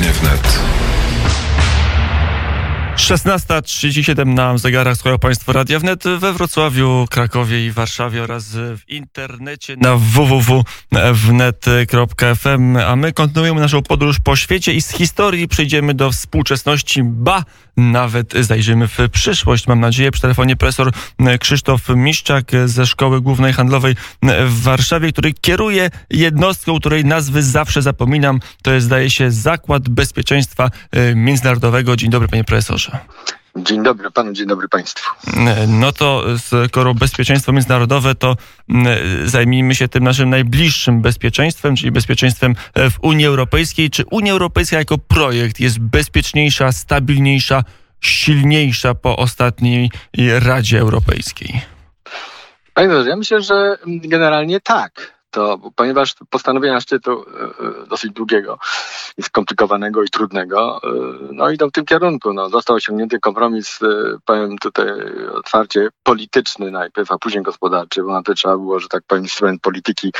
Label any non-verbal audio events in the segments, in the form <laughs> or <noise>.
Wnet. 16.37 na zegarach Słuchają Państwo Radia Wnet we Wrocławiu, Krakowie i Warszawie oraz w internecie na www.wnet.fm. A my kontynuujemy naszą podróż po świecie i z historii przejdziemy do współczesności, ba, nawet zajrzymy w przyszłość. Mam nadzieję, przy telefonie profesor Krzysztof Miszczak ze Szkoły Głównej Handlowej w Warszawie, który kieruje jednostką, której nazwy zawsze zapominam. To jest, zdaje się, Zakład Bezpieczeństwa Międzynarodowego. Dzień dobry, panie profesorze. Dzień dobry panu, dzień dobry państwu. No to skoro bezpieczeństwo międzynarodowe, to zajmijmy się tym naszym najbliższym bezpieczeństwem, czyli bezpieczeństwem w Unii Europejskiej. Czy Unia Europejska jako projekt jest bezpieczniejsza, stabilniejsza, silniejsza po ostatniej Radzie Europejskiej? Panie ja myślę, że generalnie tak to ponieważ postanowienia szczytu e, e, dosyć długiego i skomplikowanego i trudnego, e, no idą w tym kierunku. No, został osiągnięty kompromis, powiem tutaj otwarcie, polityczny najpierw, a później gospodarczy, bo na to trzeba było, że tak powiem, instrument polityki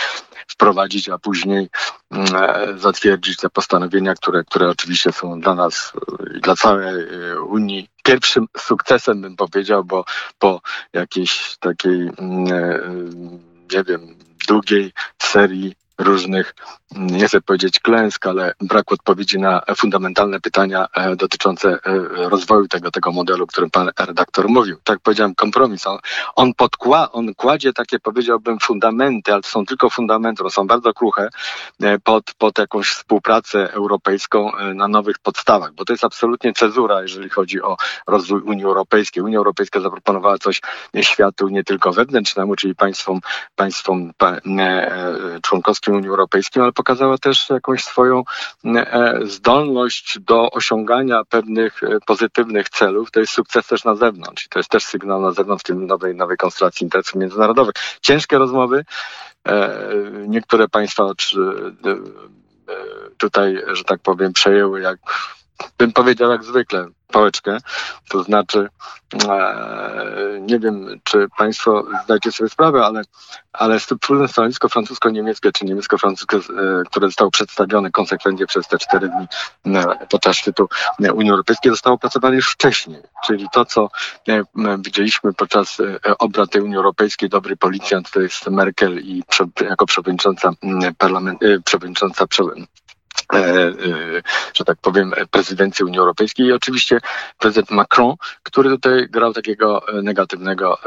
wprowadzić, a później mm, zatwierdzić te postanowienia, które, które oczywiście są dla nas i dla całej Unii pierwszym sukcesem, bym powiedział, bo po jakiejś takiej, mm, nie wiem, długiej serii różnych, nie chcę powiedzieć klęsk, ale brak odpowiedzi na fundamentalne pytania e, dotyczące e, rozwoju tego, tego modelu, o którym pan redaktor mówił. Tak powiedziałem, kompromis. On, on, podkła, on kładzie takie, powiedziałbym, fundamenty, ale to są tylko fundamenty, one są bardzo kruche, e, pod, pod jakąś współpracę europejską na nowych podstawach, bo to jest absolutnie cezura, jeżeli chodzi o rozwój Unii Europejskiej. Unia Europejska zaproponowała coś światu nie tylko wewnętrznemu, czyli państwom, państwom członkowskim Unii Europejskiej, ale pokazała też jakąś swoją e, zdolność do osiągania pewnych e, pozytywnych celów. To jest sukces też na zewnątrz i to jest też sygnał na zewnątrz w tym nowej, nowej konstelacji interesów międzynarodowych. Ciężkie rozmowy. E, niektóre państwa tutaj, że tak powiem, przejęły jak bym powiedział jak zwykle, pałeczkę. To znaczy, e, nie wiem, czy Państwo zdajecie sobie sprawę, ale, ale wspólne stanowisko francusko-niemieckie, czy niemiecko-francuskie, e, które zostało przedstawione konsekwentnie przez te cztery dni e, podczas szczytu Unii Europejskiej, zostało opracowane już wcześniej. Czyli to, co widzieliśmy podczas obrad tej Unii Europejskiej, dobry policjant, to jest Merkel i jako przewodnicząca parlamentu, przewodnicząca E, e, że tak powiem, prezydencji Unii Europejskiej i oczywiście prezydent Macron, który tutaj grał takiego e, negatywnego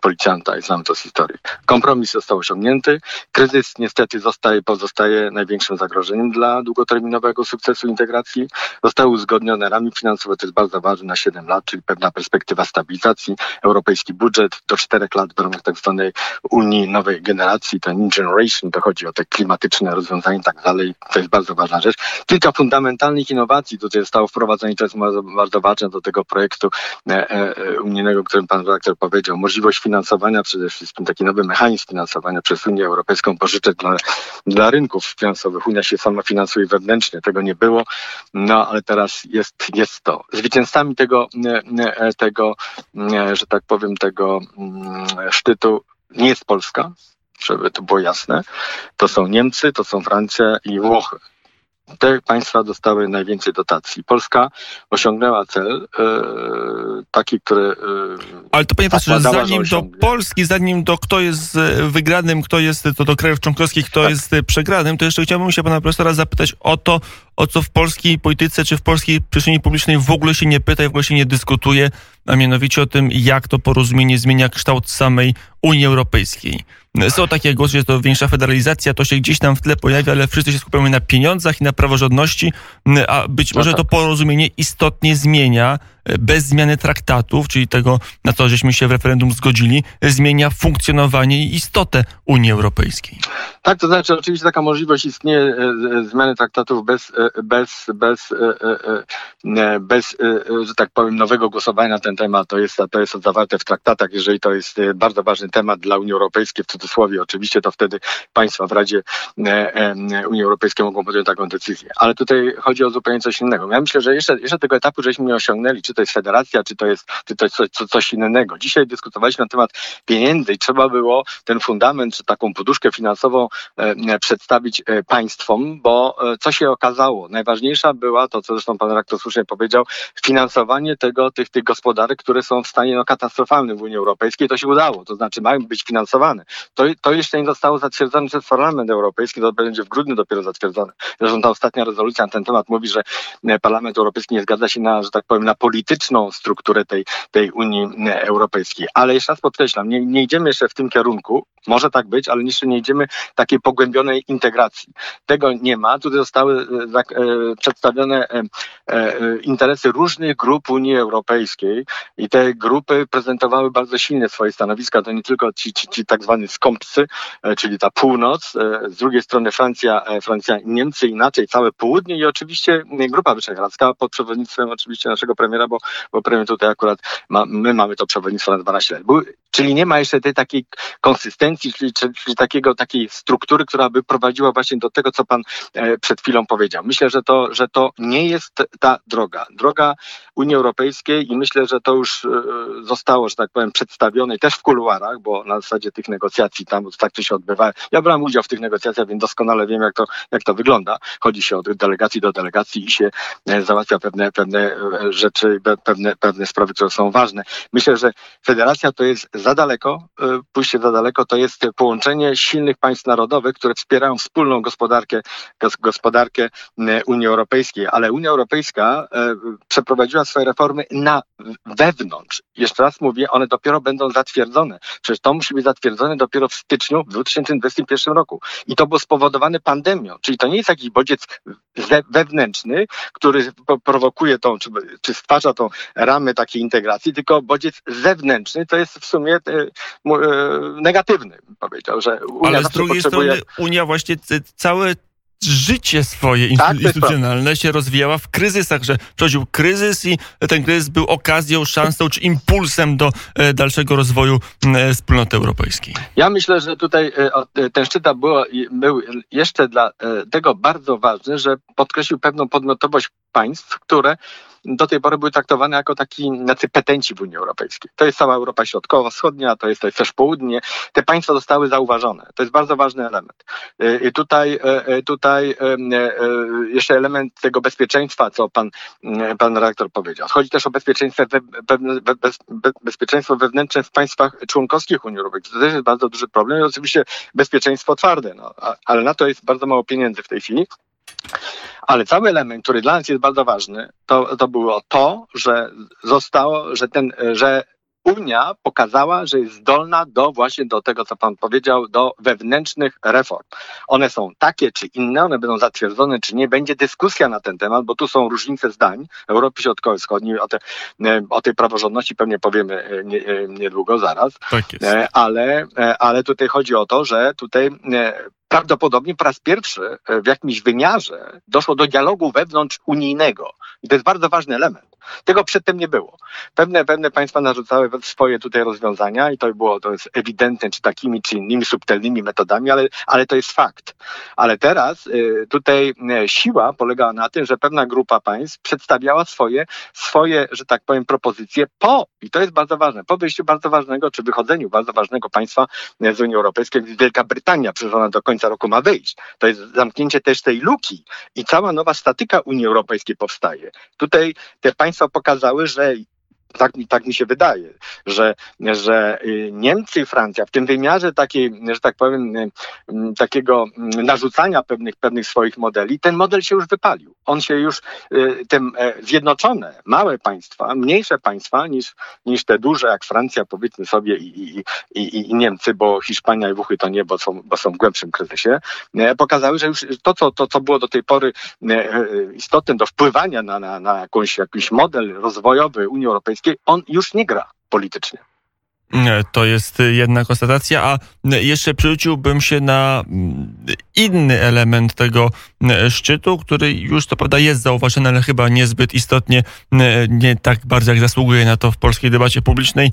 policjanta i znamy to z historii. Kompromis został osiągnięty. Kryzys niestety zostaje, pozostaje największym zagrożeniem dla długoterminowego sukcesu integracji. Zostały uzgodnione ramy finansowe, to jest bardzo ważne na 7 lat, czyli pewna perspektywa stabilizacji. Europejski budżet do 4 lat w ramach tak zwanej Unii nowej generacji, ten New Generation, to chodzi o te klimatyczne rozwiązania i tak dalej. To jest bardzo ważna rzecz. Kilka fundamentalnych innowacji tutaj zostało wprowadzonych, to jest bardzo, bardzo ważne do tego projektu e, e, unijnego, o którym pan redaktor powiedział. Możliwość finansowania, przede wszystkim taki nowy mechanizm finansowania przez Unię Europejską pożyczek dla, dla rynków finansowych. Unia się sama finansuje wewnętrznie, tego nie było, no ale teraz jest, jest to. Zwycięzcami tego, e, tego, że tak powiem, tego mm, szczytu nie jest Polska, żeby to było jasne. To są Niemcy, to są Francja i Włochy te państwa dostały najwięcej dotacji. Polska osiągnęła cel e, taki, który. E, Ale to panie profesorze, zanim do Polski, zanim do kto jest e, wygranym, kto jest to do krajów członkowskich, kto tak. jest przegranym, to jeszcze chciałbym się pana profesora zapytać o to, o co w polskiej polityce czy w polskiej przestrzeni publicznej w ogóle się nie pyta i w ogóle się nie dyskutuje, a mianowicie o tym, jak to porozumienie zmienia kształt samej Unii Europejskiej. Są takie głosy, że to większa federalizacja, to się gdzieś tam w tle pojawia, ale wszyscy się skupiamy na pieniądzach i na praworządności, a być może to porozumienie istotnie zmienia bez zmiany traktatów, czyli tego, na co żeśmy się w referendum zgodzili, zmienia funkcjonowanie i istotę Unii Europejskiej. Tak, to znaczy oczywiście taka możliwość istnieje e, e, zmiany traktatów bez, e, bez, bez, bez, że tak powiem, nowego głosowania na ten temat. To jest, to jest zawarte w traktatach. Jeżeli to jest bardzo ważny temat dla Unii Europejskiej, w cudzysłowie oczywiście, to wtedy państwa w Radzie Unii Europejskiej mogą podjąć taką decyzję. Ale tutaj chodzi o zupełnie coś innego. Ja myślę, że jeszcze, jeszcze tego etapu żeśmy nie osiągnęli, czy to jest federacja, czy to jest, czy to jest coś, coś innego. Dzisiaj dyskutowaliśmy na temat pieniędzy i trzeba było ten fundament, czy taką poduszkę finansową e, przedstawić e, państwom, bo e, co się okazało? Najważniejsza była to, co zresztą pan rektor słusznie powiedział, finansowanie tego, tych, tych gospodarek, które są w stanie no, katastrofalnym w Unii Europejskiej. To się udało, to znaczy mają być finansowane. To, to jeszcze nie zostało zatwierdzone przez Parlament Europejski, to będzie w grudniu dopiero zatwierdzone. Zresztą ta ostatnia rezolucja na ten temat mówi, że Parlament Europejski nie zgadza się na, że tak powiem, na polityczną strukturę tej, tej Unii Europejskiej. Ale jeszcze raz podkreślam, nie, nie idziemy jeszcze w tym kierunku, może tak być, ale jeszcze nie idziemy takiej pogłębionej integracji. Tego nie ma. Tutaj zostały e, e, przedstawione e, interesy różnych grup Unii Europejskiej i te grupy prezentowały bardzo silnie swoje stanowiska. To nie tylko ci, ci, ci tak zwani skąpcy, czyli ta północ, z drugiej strony Francja, Francja i Niemcy, inaczej całe południe i oczywiście Grupa Wyszehradzka pod przewodnictwem oczywiście naszego premiera, bo, bo premier tutaj akurat ma, my mamy to przewodnictwo na 12 lat. Czyli nie ma jeszcze tej takiej konsystencji, czyli, czyli takiego, takiej struktury, która by prowadziła właśnie do tego, co pan e, przed chwilą powiedział. Myślę, że to, że to nie jest ta droga. Droga Unii Europejskiej i myślę, że to już e, zostało, że tak powiem, przedstawione też w kuluarach, bo na zasadzie tych negocjacji tam tak to się odbywa. Ja brałem udział w tych negocjacjach, więc doskonale wiem, jak to, jak to wygląda. Chodzi się od delegacji do delegacji i się e, załatwia pewne, pewne rzeczy, pewne, pewne sprawy, które są ważne. Myślę, że federacja to jest za daleko, e, pójście za daleko to jest połączenie silnych państw narodowych, które wspierają wspólną gospodarkę, gospodarkę e, Unii Europejskiej, ale Unia Europejska e, przeprowadziła swoje reformy na wewnątrz. Jeszcze raz mówię, one dopiero będą zatwierdzone. Przecież to musi być zatwierdzone dopiero w styczniu w 2021 roku. I to było spowodowane pandemią, czyli to nie jest jakiś bodziec wewnętrzny, który prowokuje tą, czy, czy stwarza tą ramę takiej integracji, tylko bodziec zewnętrzny to jest w sumie e, e, negatywny, powiedział, że Unia Ale z drugiej potrzebuje... strony Unia właśnie całe życie swoje tak, instytucjonalne się rozwijała w kryzysach, że przychodził kryzys i ten kryzys był okazją, szansą czy impulsem do e, dalszego rozwoju wspólnoty europejskiej. Ja myślę, że tutaj ten szczyt był, był jeszcze dla tego bardzo ważny, że podkreślił pewną podmiotowość państw, które do tej pory były traktowane jako taki tacy petenci w Unii Europejskiej. To jest cała Europa Środkowa-Wschodnia, to jest, to jest też południe. Te państwa zostały zauważone. To jest bardzo ważny element. I tutaj, y, y, tutaj jeszcze element tego bezpieczeństwa, co pan, pan redaktor powiedział. Chodzi też o bezpieczeństwo, bezpieczeństwo wewnętrzne w państwach członkowskich Unii Europejskiej. To też jest bardzo duży problem i oczywiście bezpieczeństwo twarde, no, ale na to jest bardzo mało pieniędzy w tej chwili. Ale cały element, który dla nas jest bardzo ważny, to, to było to, że zostało, że ten, że Unia pokazała, że jest zdolna do właśnie do tego, co pan powiedział, do wewnętrznych reform. One są takie czy inne, one będą zatwierdzone czy nie. Będzie dyskusja na ten temat, bo tu są różnice zdań Europy Środkowo-Wschodniej. O, te, o tej praworządności pewnie powiemy e, e, niedługo, zaraz. Tak jest. E, ale, ale tutaj chodzi o to, że tutaj prawdopodobnie po raz pierwszy w jakimś wymiarze doszło do dialogu wewnątrz unijnego. I to jest bardzo ważny element. Tego przedtem nie było. Pewne, pewne państwa narzucały swoje tutaj rozwiązania i to było to jest ewidentne, czy takimi, czy innymi subtelnymi metodami, ale, ale to jest fakt. Ale teraz y, tutaj y, siła polegała na tym, że pewna grupa państw przedstawiała swoje, swoje, że tak powiem, propozycje po, i to jest bardzo ważne, po wyjściu bardzo ważnego, czy wychodzeniu bardzo ważnego państwa z Unii Europejskiej, Wielka Brytania, przecież ona do końca roku ma wyjść. To jest zamknięcie też tej luki i cała nowa statyka Unii Europejskiej powstaje. Tutaj te państwa pokazały, że tak, tak mi się wydaje, że, że y, Niemcy i Francja w tym wymiarze takiej, że tak powiem, y, takiego narzucania pewnych, pewnych swoich modeli, ten model się już wypalił. On się już, y, tym e, zjednoczone, małe państwa, mniejsze państwa niż, niż te duże, jak Francja, powiedzmy sobie, i, i, i, i Niemcy, bo Hiszpania i Włochy to nie, bo są, bo są w głębszym kryzysie, e, pokazały, że już to, co, to, co było do tej pory e, istotne do wpływania na, na, na jakąś, jakiś model rozwojowy Unii Europejskiej, On już nie gra politycznie. To jest jedna konstatacja, a jeszcze przerzuciłbym się na inny element tego szczytu, który już to prawda jest zauważony, ale chyba niezbyt istotnie, nie tak bardzo jak zasługuje na to w polskiej debacie publicznej.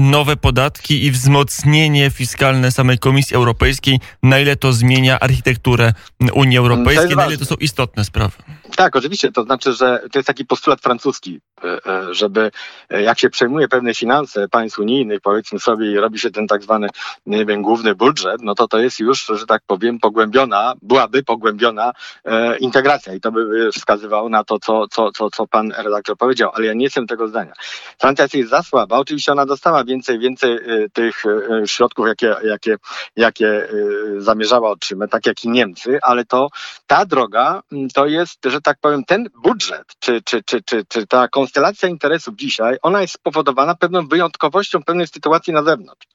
Nowe podatki i wzmocnienie fiskalne samej Komisji Europejskiej. Na ile to zmienia architekturę Unii Europejskiej, na ile to są istotne sprawy. Tak, oczywiście. To znaczy, że to jest taki postulat francuski, e, e, żeby e, jak się przejmuje pewne finanse państw unijnych, powiedzmy sobie, i robi się ten tak zwany, nie wiem, główny budżet, no to to jest już, że tak powiem, pogłębiona, byłaby pogłębiona integracja i to by wskazywało na to, co, co, co, co pan redaktor powiedział, ale ja nie jestem tego zdania. Francja jest za słaba. Oczywiście ona dostała więcej, więcej tych środków, jakie, jakie, jakie zamierzała otrzymać, tak jak i Niemcy, ale to ta droga to jest, że tak powiem, ten budżet, czy, czy, czy, czy, czy ta konstelacja interesów dzisiaj, ona jest spowodowana pewną wyjątkowością pewnej sytuacji na zewnątrz.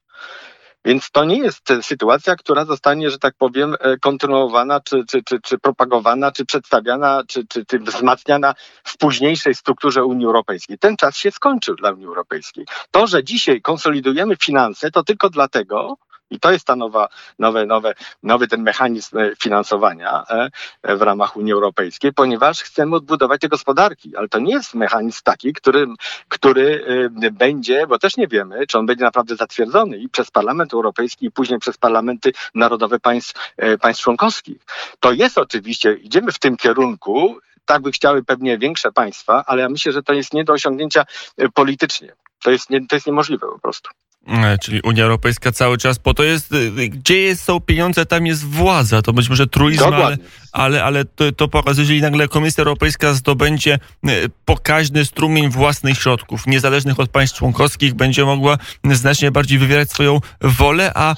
Więc to nie jest sytuacja, która zostanie, że tak powiem, e, kontynuowana, czy, czy, czy, czy propagowana, czy przedstawiana, czy, czy, czy wzmacniana w późniejszej strukturze Unii Europejskiej. Ten czas się skończył dla Unii Europejskiej. To, że dzisiaj konsolidujemy finanse, to tylko dlatego, i to jest ta nowa, nowe, nowe, nowy ten mechanizm e, finansowania e, e, w ramach Unii Europejskiej, ponieważ chcemy odbudować te gospodarki, ale to nie jest mechanizm taki, który, który będzie, bo też nie wiemy, czy on będzie naprawdę zatwierdzony i przez Parlament Europejski i później przez parlamenty narodowe państw, państw członkowskich. To jest oczywiście, idziemy w tym kierunku, tak by chciały pewnie większe państwa, ale ja myślę, że to jest nie do osiągnięcia politycznie. To jest, nie, to jest niemożliwe po prostu. E, czyli Unia Europejska cały czas po to jest, y, gdzie są pieniądze, tam jest władza. To być może truizm, ale, ale, ale to, to pokazuje, jeżeli nagle Komisja Europejska zdobędzie y, pokaźny strumień własnych środków, niezależnych od państw członkowskich, będzie mogła znacznie bardziej wywierać swoją wolę, a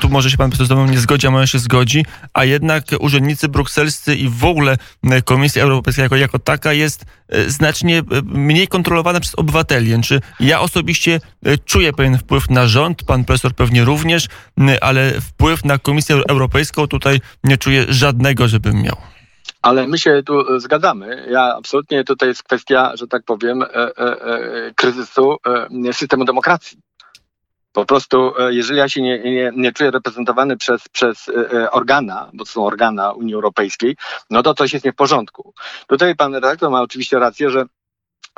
tu może się pan profesor z mną nie zgodzi, a może się zgodzi, a jednak urzędnicy brukselscy i w ogóle Komisja Europejska jako, jako taka jest znacznie mniej kontrolowana przez obywateli. Czy ja osobiście czuję pewien wpływ na rząd, pan profesor pewnie również, ale wpływ na Komisję Europejską tutaj nie czuję żadnego, żebym miał. Ale my się tu zgadzamy. Ja absolutnie tutaj jest kwestia, że tak powiem, e, e, e, kryzysu systemu demokracji. Po prostu, jeżeli ja się nie, nie, nie czuję reprezentowany przez, przez organa, bo to są organa Unii Europejskiej, no to coś jest nie w porządku. Tutaj pan redaktor ma oczywiście rację, że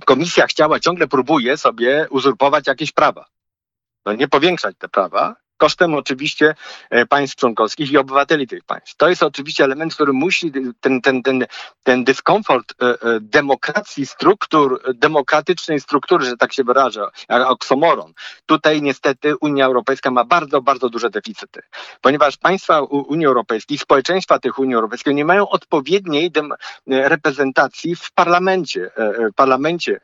komisja chciała, ciągle próbuje sobie uzurpować jakieś prawa no nie powiększać te prawa, kosztem oczywiście e, państw członkowskich i obywateli tych państw. To jest oczywiście element, który musi ten, ten, ten, ten dyskomfort e, e, demokracji, struktur, demokratycznej struktury, że tak się wyrażę, oksomoron. Tutaj niestety Unia Europejska ma bardzo, bardzo duże deficyty, ponieważ państwa Unii Europejskiej, społeczeństwa tych Unii Europejskiej nie mają odpowiedniej reprezentacji w parlamencie, parlamencie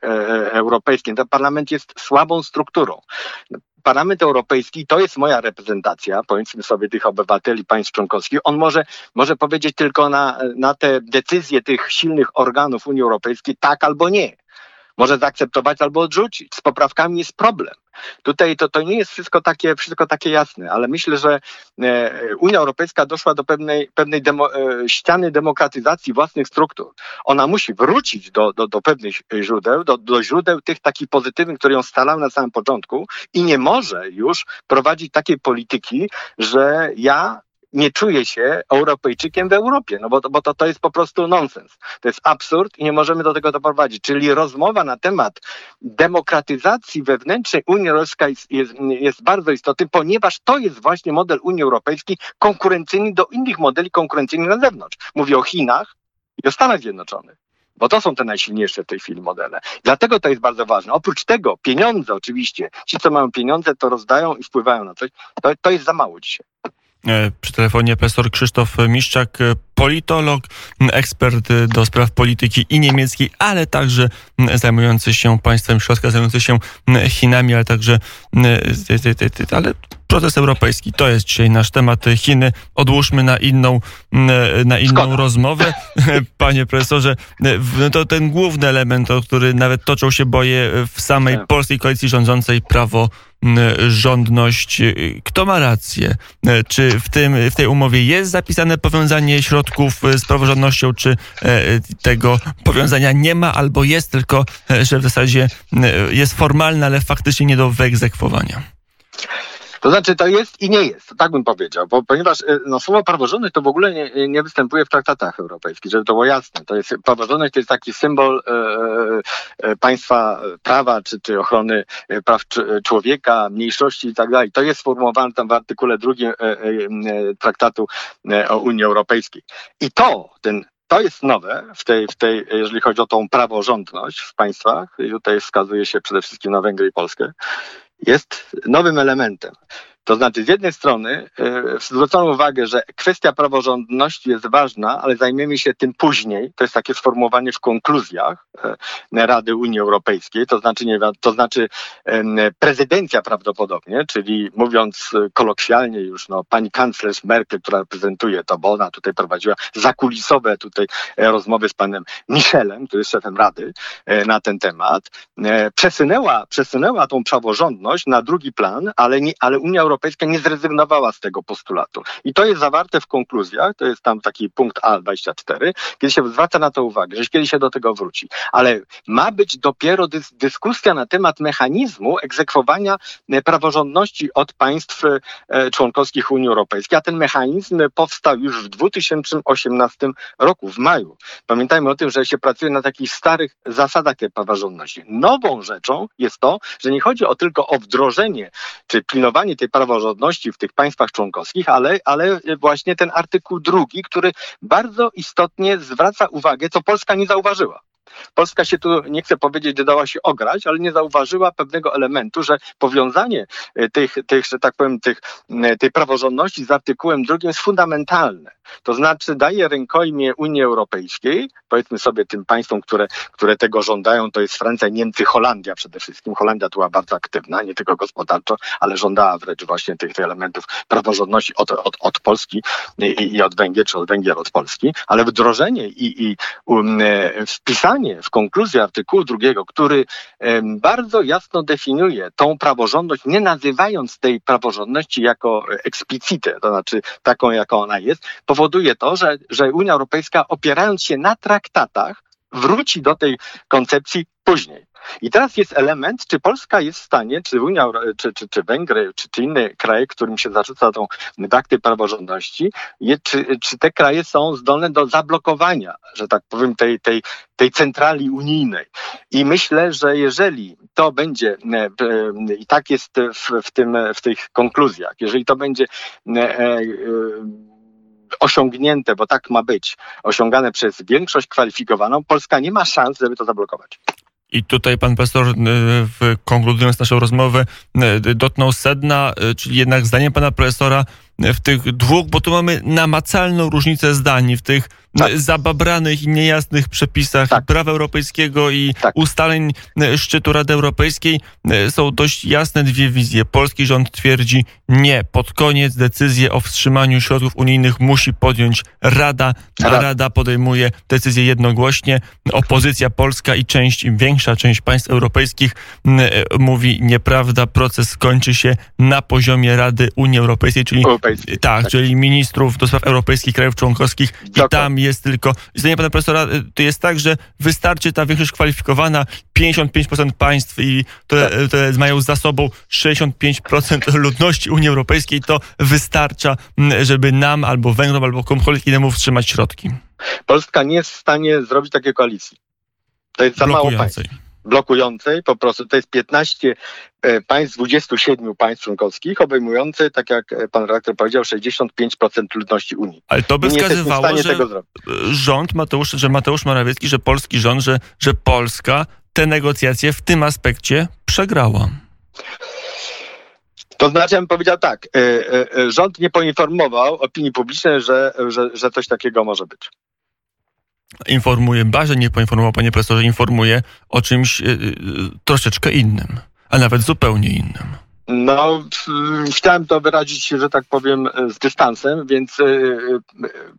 europejskim. Ten parlament jest słabą strukturą. Parlament Europejski, to jest moja reprezentacja, powiedzmy sobie, tych obywateli państw członkowskich, on może, może powiedzieć tylko na, na te decyzje tych silnych organów Unii Europejskiej tak albo nie może zaakceptować albo odrzucić. Z poprawkami jest problem. Tutaj to, to nie jest wszystko takie, wszystko takie jasne, ale myślę, że e, Unia Europejska doszła do pewnej, pewnej demo, e, ściany demokratyzacji własnych struktur. Ona musi wrócić do, do, do pewnych źródeł, do, do źródeł tych takich pozytywnych, które ją stalały na samym początku i nie może już prowadzić takiej polityki, że ja nie czuje się Europejczykiem w Europie, no bo, bo to, to jest po prostu nonsens. To jest absurd i nie możemy do tego doprowadzić. Czyli rozmowa na temat demokratyzacji wewnętrznej Unii Europejskiej jest, jest, jest bardzo istotny, ponieważ to jest właśnie model Unii Europejskiej konkurencyjny do innych modeli konkurencyjnych na zewnątrz. Mówię o Chinach i o Stanach Zjednoczonych bo to są te najsilniejsze w tej chwili modele. Dlatego to jest bardzo ważne. Oprócz tego pieniądze oczywiście, ci co mają pieniądze to rozdają i wpływają na coś, to, to jest za mało dzisiaj. E, przy telefonie profesor Krzysztof Miszczak, e, politolog, ekspert e, do spraw polityki i niemieckiej, ale także zajmujący się państwem środka, zajmujący się Chinami, ale także ale proces europejski. To jest dzisiaj nasz temat. Chiny odłóżmy na inną, na inną rozmowę. <laughs> Panie profesorze, to ten główny element, o który nawet toczą się boje w samej tak. polskiej koalicji rządzącej, prawo rządność. Kto ma rację? Czy w, tym, w tej umowie jest zapisane powiązanie środków z praworządnością, czy e, tego powiązania nie ma, albo jest tylko, e, że w zasadzie e, jest formalne, ale faktycznie nie do wyegzekwowania? To znaczy, to jest i nie jest, tak bym powiedział, bo, ponieważ e, no, słowo praworządność to w ogóle nie, nie występuje w traktatach europejskich, żeby to było jasne. To jest, praworządność to jest taki symbol e, e, państwa prawa, czy, czy ochrony praw człowieka, mniejszości i tak dalej. To jest sformułowane tam w artykule drugim e, traktatu o Unii Europejskiej. I to, ten to jest nowe w tej, w tej, jeżeli chodzi o tą praworządność w państwach, i tutaj wskazuje się przede wszystkim na Węgry i Polskę, jest nowym elementem. To znaczy, z jednej strony e, zwrócono uwagę, że kwestia praworządności jest ważna, ale zajmiemy się tym później. To jest takie sformułowanie w konkluzjach e, Rady Unii Europejskiej. To znaczy, nie, to znaczy prezydencja prawdopodobnie, czyli mówiąc kolokwialnie już, no, pani kanclerz Merkel, która reprezentuje to, bo ona tutaj prowadziła zakulisowe tutaj e, rozmowy z panem Michelem, który jest szefem Rady na ten temat, przesunęła, przesunęła tą praworządność na drugi plan, ale, nie, ale Unia Europejska Europejska nie zrezygnowała z tego postulatu. I to jest zawarte w konkluzjach, to jest tam taki punkt A24, kiedy się zwraca na to uwagę, że kiedy się do tego wróci. Ale ma być dopiero dys dyskusja na temat mechanizmu egzekwowania e, praworządności od państw e, członkowskich Unii Europejskiej, a ten mechanizm powstał już w 2018 roku, w maju. Pamiętajmy o tym, że się pracuje na takich starych zasadach tej praworządności. Nową rzeczą jest to, że nie chodzi o tylko o wdrożenie czy pilnowanie tej praworządności, praworządności w tych państwach członkowskich, ale, ale właśnie ten artykuł drugi, który bardzo istotnie zwraca uwagę, co Polska nie zauważyła. Polska się tu, nie chcę powiedzieć, dała się ograć, ale nie zauważyła pewnego elementu, że powiązanie e, tych, tych że tak powiem, tych, e, tej praworządności z artykułem drugim jest fundamentalne. To znaczy daje rękojmie Unii Europejskiej, powiedzmy sobie tym państwom, które, które tego żądają, to jest Francja, Niemcy, Holandia przede wszystkim. Holandia była bardzo aktywna, nie tylko gospodarczo, ale żądała wręcz właśnie tych, tych elementów praworządności od, od, od Polski i, i od Węgier, czy od Węgier od Polski, ale wdrożenie i, i um, e, wpisanie w konkluzji artykułu drugiego, który bardzo jasno definiuje tą praworządność, nie nazywając tej praworządności jako eksplicite, to znaczy taką, jaką ona jest, powoduje to, że, że Unia Europejska opierając się na traktatach, wróci do tej koncepcji później. I teraz jest element, czy Polska jest w stanie, czy Unia, czy, czy, czy Węgry, czy, czy inne kraje, którym się zarzuca tą tej praworządności, je, czy, czy te kraje są zdolne do zablokowania, że tak powiem, tej, tej, tej centrali unijnej. I myślę, że jeżeli to będzie, e, e, i tak jest w, w, tym, w tych konkluzjach, jeżeli to będzie e, osiągnięte, bo tak ma być, osiągane przez większość kwalifikowaną, Polska nie ma szans, żeby to zablokować. I tutaj pan profesor, konkludując naszą rozmowę, dotknął sedna, czyli jednak zdaniem pana profesora w tych dwóch, bo tu mamy namacalną różnicę zdań w tych tak. zababranych i niejasnych przepisach tak. prawa europejskiego i tak. ustaleń e, szczytu Rady Europejskiej e, są dość jasne dwie wizje. Polski rząd twierdzi nie. Pod koniec decyzję o wstrzymaniu środków unijnych musi podjąć Rada, a Rada podejmuje decyzję jednogłośnie. Opozycja polska i część, większa część państw europejskich e, mówi nieprawda. Proces skończy się na poziomie Rady Unii Europejskiej, czyli tak, tak, czyli ministrów do spraw europejskich krajów członkowskich i tam jest tylko, zdanie pana profesora, y, to jest tak, że wystarczy ta większość kwalifikowana, 55% państw i to, tak. to mają za sobą 65% <laughs> ludności Unii Europejskiej, to wystarcza, żeby nam albo Węgrom, albo komukolwiek innemu wstrzymać środki. Polska nie jest w stanie zrobić takiej koalicji. To jest za mało państw blokującej, po prostu to jest 15 e, państw z 27 państw członkowskich, obejmujące, tak jak e, pan redaktor powiedział, 65% ludności Unii. Ale to by wskazywało, że rząd Mateusz, że Mateusz Morawiecki, że polski rząd, że, że Polska te negocjacje w tym aspekcie przegrała. To znaczy, ja bym powiedział tak, e, rząd nie poinformował opinii publicznej, że, że, że coś takiego może być informuje, barze nie poinformował, panie profesorze, informuje o czymś yy, troszeczkę innym, a nawet zupełnie innym. No, chciałem to wyrazić, że tak powiem, z dystansem, więc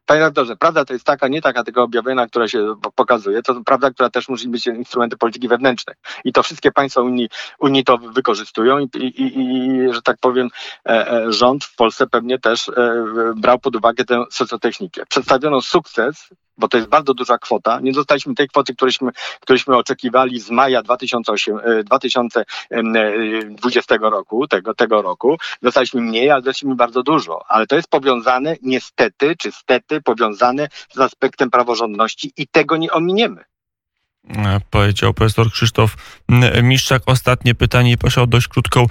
panie redaktorze, prawda to jest taka, nie taka tego objawienia, która się pokazuje, to prawda, która też musi być instrumenty polityki wewnętrznej. I to wszystkie państwa Unii, Unii to wykorzystują i, i, i że tak powiem, e, e, rząd w Polsce pewnie też e, brał pod uwagę tę socjotechnikę. Przedstawiono sukces bo to jest bardzo duża kwota. Nie dostaliśmy tej kwoty, któryśmy, któryśmy oczekiwali z maja 2008, 2020 roku, tego, tego roku. Dostaliśmy mniej, ale dostaliśmy bardzo dużo. Ale to jest powiązane niestety, czy stety powiązane z aspektem praworządności i tego nie ominiemy. E, powiedział profesor Krzysztof Miszczak. Ostatnie pytanie, proszę o dość krótką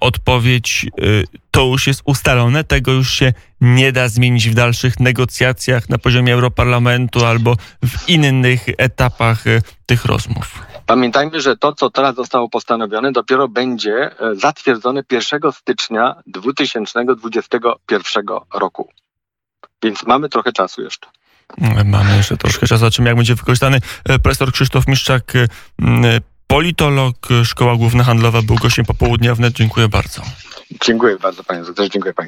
odpowiedź. E, to już jest ustalone, tego już się nie da zmienić w dalszych negocjacjach na poziomie Europarlamentu albo w innych etapach e, tych rozmów. Pamiętajmy, że to, co teraz zostało postanowione, dopiero będzie zatwierdzone 1 stycznia 2021 roku. Więc mamy trochę czasu jeszcze. Mamy jeszcze troszkę czasu, o czym jak będzie wykorzystany. E, profesor Krzysztof Miszczak, e, politolog, Szkoła Główna Handlowa był gościem popołudnia wnet. Dziękuję bardzo. Dziękuję bardzo panie doktorze, dziękuję pani.